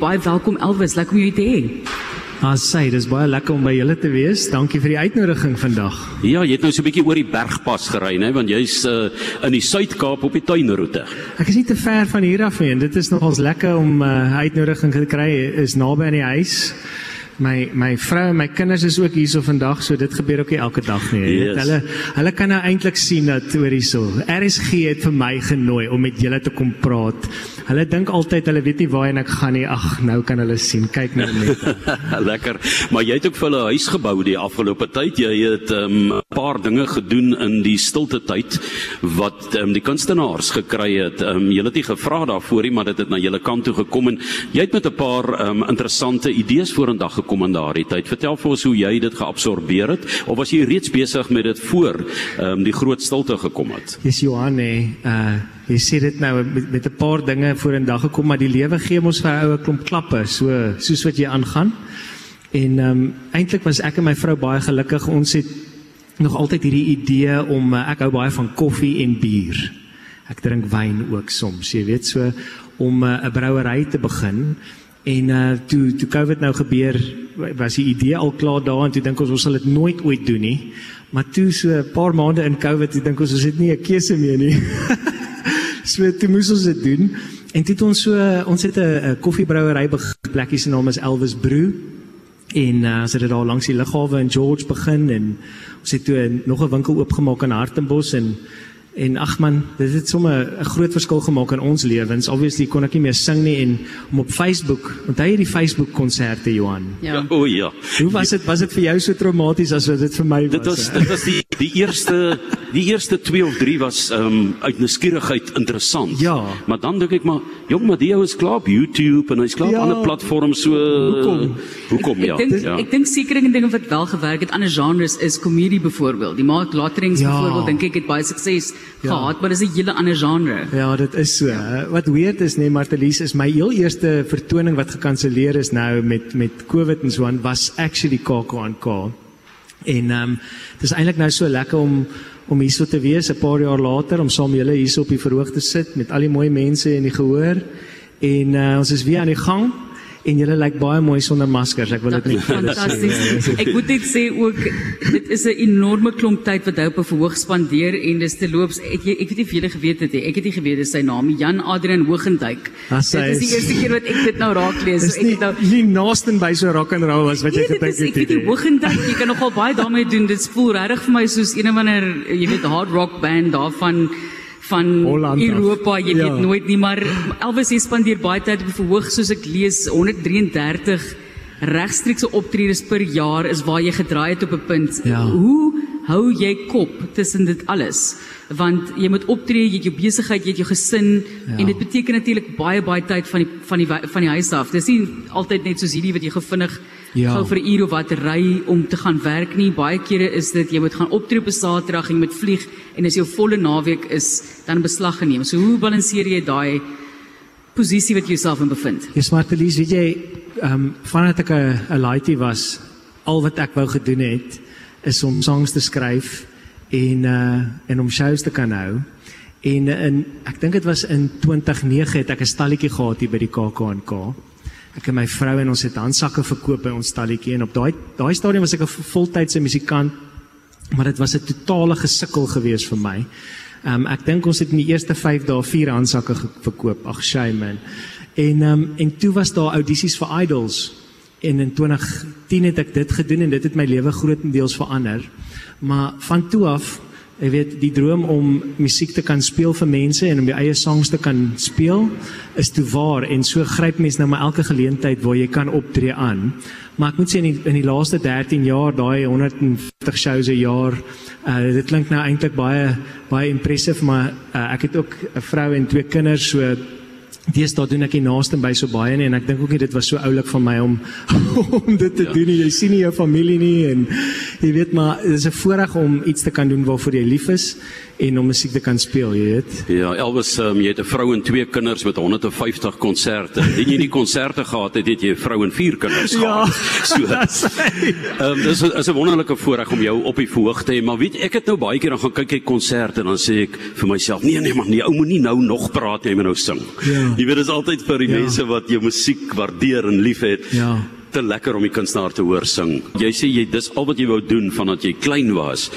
Baie welkom Elvis, lekker om jou te hê. As sy, dis baie lekker om by julle te wees. Dankie vir die uitnodiging vandag. Ja, jy het nou so 'n bietjie oor die bergpas gery, né, want jy's uh, in die Suid-Kaap op die tuinroete. Ek is nie te ver van hier af nie en dit is nogals lekker om 'n uh, uitnodiging te kry is naby aan die huis. My my vrou en my kinders is ook hierso vandag, so dit gebeur ook nie elke dag nie. Yes. Hulle hulle kan nou eintlik sien dat oor hierso. RSG het vir my genooi om met julle te kom praat. Hulle dink altyd hulle weet nie waarheen ek gaan nie. Ag, nou kan hulle sien. Kyk nou net. Lekker. Maar jy het ook vir hulle 'n huis gebou die afgelope tyd. Jy het 'n um, paar dinge gedoen in die stilte tyd wat um, die kunstenaars gekry het. Um, jy het nie gevra daarvoor nie, maar dit het na julle kant toe gekom en jy het met 'n paar um, interessante idees vorendag gekom in daardie tyd. Vertel vir ons hoe jy dit geabsorbeer het of was jy reeds besig met dit voor um, die groot stilte gekom het? Dis Johan hè. Uh jy sê dit nou met, met 'n paar dinge voor in dag gekom, maar die lewe gee ons vir 'n oue klomp klappe, so soos wat jy aangaan. En ehm um, eintlik was ek en my vrou baie gelukkig. Ons het nog altyd hierdie idee om uh, ek hou baie van koffie en bier. Ek drink wyn ook soms, jy weet so om 'n uh, brouery te begin. En uh toe toe Covid nou gebeur, was die idee al klaar daar en toe dink ons ons sal dit nooit ooit doen nie. Maar toe so 'n paar maande in Covid, toe dink ons ons het nie 'n keuse meer nie. so toe moes ons dit doen. En toe het ons so ons het 'n koffiebrouery. Plekkie se naam is Elvis Brew. En uh, ons het dit daar langs die lughawe in George begin en ons het toe nog 'n winkel oopgemaak in Hartenbos en En ag man, dit het sommer 'n groot verskil gemaak in ons lewens. Obviously kon ek nie meer sing nie en om op Facebook, onthou jy die Facebook konserte Johan? Ja. O ja. Hoe was dit? Was dit vir jou so traumaties as wat dit vir my was? Dit was dit was die die eerste die eerste 2 of 3 was ehm um, uit nuuskierigheid interessant. Ja. Maar dan dink ek maar jong maar die ou is klaar op YouTube en hy's klaar Ja. op ander platforms so Hoekom? Hoekom ja? Ek dink ja. ek dink sekere dinge wat wel gewerk het ander genres is komedie byvoorbeeld. Die Mark Latterings Ja. byvoorbeeld dink ek het baie sukses Ja. gehad, maar dis 'n hele ander genre. Ja, dit is so. hè. Wat weird is nee, Martelies is my heel eerste vertoning wat gekanselleer is nou met met COVID en so aan was actually KAK&K. En ehm um, dis eintlik nou so lekker om om hierso te wees 'n paar jaar later om saam julle hierso op die verhoog te sit met al die mooi mense in die gehoor. En uh, ons is weer aan die gang en julle lyk baie mooi sonder maskers. Ek wil dit net sê. Fantasties. Ek moet net sê ook dit is 'n enorme klomp tyd wat hy op 'n verhoog spandeer en dis te loops. Ek ek weet nie of julle geweet het nie. Ek het nie geweet dis sy naam. Jan Adrian Hogendijk. Ah, Dit is die eerste keer wat ek dit nou raak lees. So ek nie het nou nie naasten by so rock and roll as wat jy Nee, gedink is ek het. weet die nie. Hogendijk, jy kan nogal baie daarmee doen. Dit voel regtig vir my soos een of ander, jy weet, hard rock band daarvan van Holland. Europa, jy Ja. weet nooit nie, maar Elvis hy spandeer baie tyd op verhoog soos ek lees 133 regstreekse optredes per jaar is waar jy gedraai het op 'n punt. Ja. Hoe hou jy kop tussen dit alles? Want jy moet optree, jy het jou besigheid, jy het jou gesin Ja. en dit beteken natuurlik baie baie tyd van die van die van die huis af. Dis nie altyd net soos hierdie wat jy gevinnig Ja. gou vir 'n uur of wat ry om te gaan werk nie. Baie kere is dit jy moet gaan optree op 'n Saterdag en jy moet vlieg en as jou volle naweek is dan beslag geneem. So hoe balanseer jy daai posisie wat jy jouself in bevind? Ja, Martelies, weet jy, ehm um, vandat ek 'n laaitie was, al wat ek wou gedoen het is om songs te skryf en uh en om shows te kan hou. En in ek dink dit was in 2009 het ek 'n stalletjie gehad hier by die KAK&K. Ek en my vrou en ons het handsakke verkoop by ons stalletjie en op daai daai stadium was ek 'n voltydse musikant maar dit was 'n totale gesukkel geweest vir my. Ehm um, ek dink ons het in die eerste 5 dae vier handsakke ge- verkoop. Ag shame man. En ehm um, en toe was daar audisies vir Idols en in 2010 het ek dit gedoen en dit het my lewe grootendeels verander. Maar van toe af, jy weet, die droom om musiek te kan speel vir mense en om jou eie songs te kan speel is toe waar en so gryp mens nou maar elke geleentheid waar jy kan optree aan. Maar ek moet sê in die, in die laaste 13 jaar daai 150 shows 'n jaar, uh, dit klink nou eintlik baie baie impressive, maar uh, ek het ook 'n vrou en twee kinders so Deesdae doen ek nie naaste by so baie nie en ek dink ook nie dit was so oulik van my om om dit te ja. doen nie. Jy sien nie jou familie nie en jy weet maar dit is 'n voorreg om iets te kan doen waarvoor jy lief is en om musiek te kan speel, jy weet. Ja, Elvis, um, jy het 'n vrou en twee kinders met 150 konserte. Indien jy nie konserte gehad het, het jy 'n vrou en vier kinders Ja. gehad. So. Ehm um, dis is 'n wonderlike voorreg om jou op die verhoog te hê, maar weet ek het nou baie keer dan gaan kyk ek konserte en dan sê ek vir myself, nee nee man, nee, ou moenie nou nog praat nie, jy moet nou sing. Ja. Jy weet dit is altyd vir die Ja. mense wat jou musiek waardeer en liefhet. Ja. Te lekker om die kunstenaar te hoor sing. Jy sê jy dis al wat jy wou doen vandat jy klein was.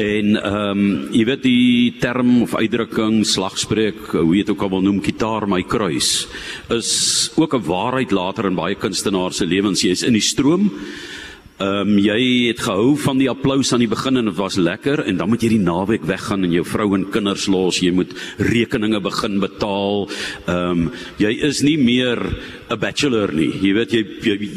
En ehm um, jy weet die term of uitdrukking slagspreuk, hoe jy dit ook al wil noem, gitaar my kruis, is ook 'n waarheid later in baie kunstenaars se lewens. Jy's in die stroom Ehm um, jy het gehou van die applous aan die begin en dit was lekker en dan moet jy die naweek weggaan en jou vrou en kinders los, jy moet rekeninge begin betaal. Ehm um, jy is nie meer 'n bachelor nie. Jy weet jy jy,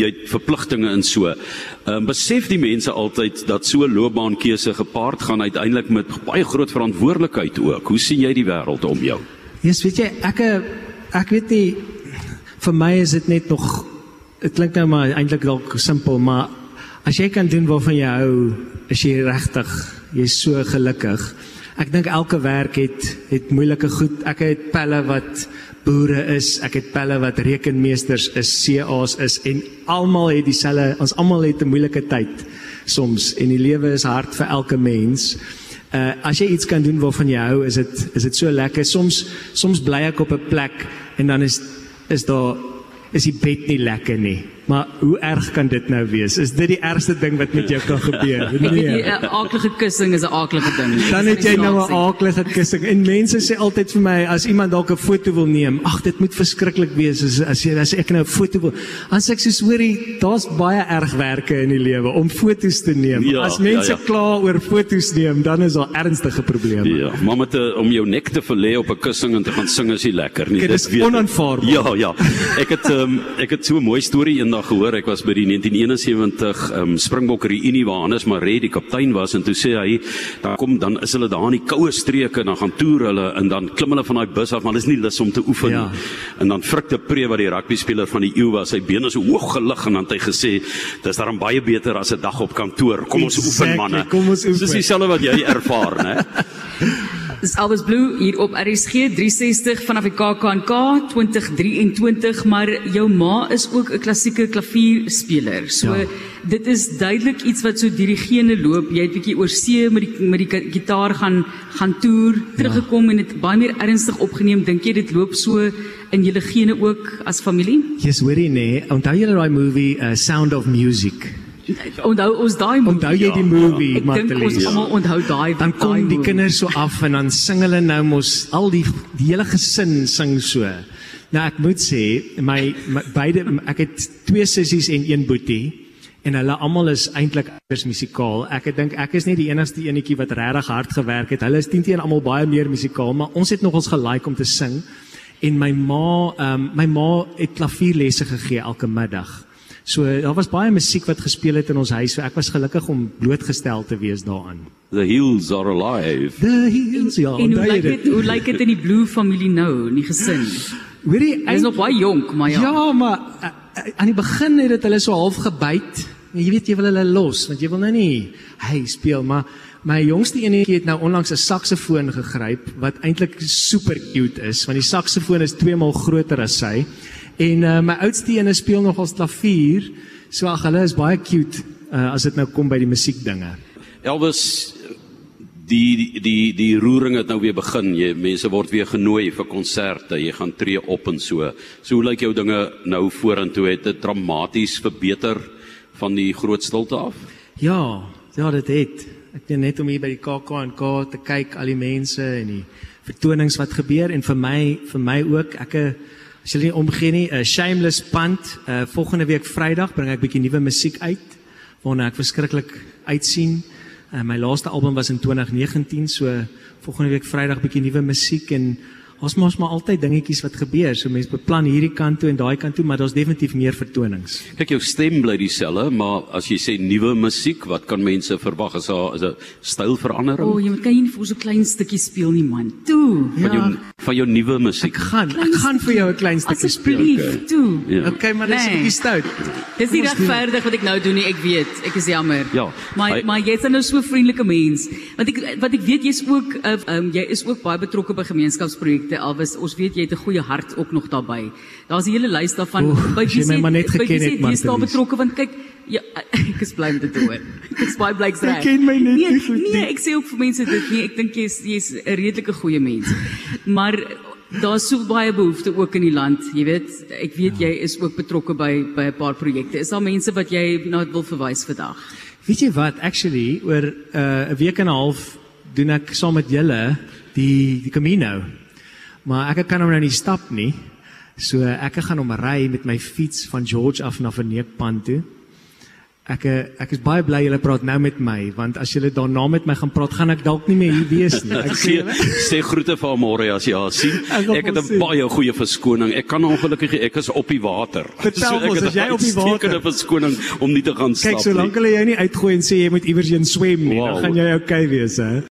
jy het verpligtinge en so. Ehm um, besef die mense altyd dat so 'n loopbaankeuse gepaard gaan uiteindelik met baie groot verantwoordelikheid ook. Hoe sien jy die wêreld om jou? Jesus, weet jy, ek ek weet nie vir my is dit net nog dit klink nou maar eintlik dalk simpel, maar as jy kan doen waarvan jy hou, is jy regtig jy's so gelukkig. Ek dink elke werk het het moeilike goed. Ek het pelle wat boere is, ek het pelle wat rekenmeesters is, CA's is en almal het dieselfde ons almal het 'n moeilike tyd soms en die lewe is hard vir elke mens. Uh as jy iets kan doen waarvan jy hou, is dit is dit so lekker. Soms soms bly ek op 'n plek en dan is is daar is die bed nie lekker nie. Maar hoe erg kan dit nou wees? Is dit die ergste ding wat met jou kan gebeur? Nee. 'n aaklige kussing is 'n aaklige ding. Dan het jy nou 'n aaklige kussing. En mense sê altyd vir my as iemand dalk 'n foto wil neem, ag dit moet verskriklik wees as as jy as ek nou 'n foto wil. As ek soos hoorie, daar's baie erg werke in die lewe om foto's te neem. Ja, as mense ja, ja. kla oor foto's neem, dan is daar ernstige probleme. Ja, maar met 'n om jou nek te verlê op 'n kussing en te gaan sing is nie lekker nie. Dit is onaanvaarbaar. Ja, ja. Ek het um, ek het so 'n mooi storie eendag gehoor. Ek was by die 1971 um, Springbok reunie waar Hannes Maree die kaptein was en toe sê hy, dan kom dan is hulle daar in die koue streke en dan gaan toer hulle en dan klim hulle van daai bus af, maar dis nie lus om te oefen Ja. nie. En dan Frik de Pre wat die rugby speler van die eeu was, sy bene so hoog gelig en dan het hy gesê, dis daarom baie beter as 'n dag op kantoor. Kom ons Exactly, oefen manne. kom ons oefen. Dis dieselfde wat jy ervaar, né? Dis Elvis Blue hier op RSG 360 vanaf die KAKNK 2023, maar jou ma is ook 'n klassieke klavierspeler. So Ja. dit is duidelik iets wat so deur die gene loop. Jy het bietjie oor see met die met die gitaar gaan gaan toer, teruggekom en dit baie meer ernstig opgeneem. Dink jy dit loop so in julle gene ook as familie? Jy's hoorie nee, onthou jy daai movie uh, Sound of Music? Onthou ons daai movie? Onthou jy die movie, Ek dink ons Martelies? almal onthou daai Dan kom die kinders so af en dan sing hulle nou mos al die die hele gesin sing so. Nou ek moet sê my, my beide ek het twee sissies en een boetie en hulle almal is eintlik anders musikaal. Ek dink ek is net die enigste enetjie wat regtig hard gewerk het. Hulle is teen teen almal baie meer musikaal, maar ons het nog ons gelike om te sing. En my ma, ehm um, my ma het klavierlesse gegee elke middag. So daar was baie musiek wat gespeel het in ons huis. So ek was gelukkig om blootgestel te wees daaraan. The heels are alive. The heels, ja, En hoe onthou jy lyk dit? Hoe lyk dit in die Blue familie nou, in die gesin? Hoorie, Hy is nog baie jonk, maar ja. Ja, maar uh, uh, aan die begin het dit hulle so half gebyt. En Jy weet jy wil hulle los want jy wil nou nie hy speel maar my jongste enetjie het nou onlangs 'n saksofoon gegryp wat eintlik super cute is want die saksofoon is 2 maal groter as sy. En uh, my oudste een speel nog als klavier. So ag hulle is baie cute uh, as dit nou kom by die musiekdinge. Elvis die die die die roering het nou weer begin. Jy mense word weer genooi vir konserte. Jy gaan tree op en so. So hoe lyk jou dinge nou vorentoe? Het dit dramaties verbeter van die groot stilte af? Ja, ja, dit het. Ek doen net om hier by die KAK&K te kyk al die mense en die vertonings wat gebeur en vir my vir my ook ek eh, as jy nie omgee nie 'n shameless punt uh, volgende week Vrydag bring ek bietjie nuwe musiek uit waarna ek verskriklik uitsien. Uh, my laaste album was in 2019 so volgende week Vrydag bietjie nuwe musiek en ons mos maar altyd dingetjies wat gebeur. So mense beplan hierdie kant toe en daai kant toe, maar daar's definitief meer vertonings. Kyk jou stem bly dieselfde, maar as jy sê nuwe musiek, wat kan mense verwag as 'n stylverandering O, oh, jy moet kan jy nie vir so klein stukkie speel nie man. Toe. van jou van jou nuwe musiek? Ek gaan ek gaan vir jou 'n klein stukkie speel. Asseblief, toe. Ja. Okay, maar dis 'n Nee. bietjie stout. Dis nie regverdig wat ek nou doen nie, ek weet. Ek is jammer. Ja, Maar hy- maar jy's nou so vriendelike mens. Want ek wat ek weet jy's ook uh, um, jy is ook baie betrokke by gemeenskapsprojekte. Alwys ons weet jy het 'n goeie hart ook nog daarbey. Daar's 'n hele lys daarvan. Jy net by wie sê het, man, Jy's daar betrokke want kyk ja, ek is bly om dit te hoor. Ek is baie bly ek's Jy reg. ken my net nee, nie goed nie. Nee, ek sê ook vir mense dit nie. Ek dink jy's jy's 'n redelike goeie mens. Maar daar's so baie behoeftes ook in die land, jy weet. Ek weet Ja. jy is ook betrokke by by 'n paar projekte. Is daar mense wat jy na wil verwys vandag? Weet jy wat? Actually, oor uh, 'n week en 'n half doen ek saam met julle die die Camino. Maar ek kan hom nou nie stap nie. So ek gaan hom ry met my fiets van George af na Verneekpan toe. Ek ek is baie bly julle praat nou met my want as julle daarna met my gaan praat, gaan ek dalk nie meer hier wees nie. Ek Sê sê groete vir Amore as jy haar sien. Ek Ek het 'n baie goeie verskoning. Ek kan ongelukkig ek is op die water. Vertel ek ons, het as jy op die 'n water- uitstekende verskoning om nie te gaan stap kyk, solank hulle jou nie uitgooi en sê jy moet iewers heen swem nie, Wow. dan gaan jy okay wees, hè.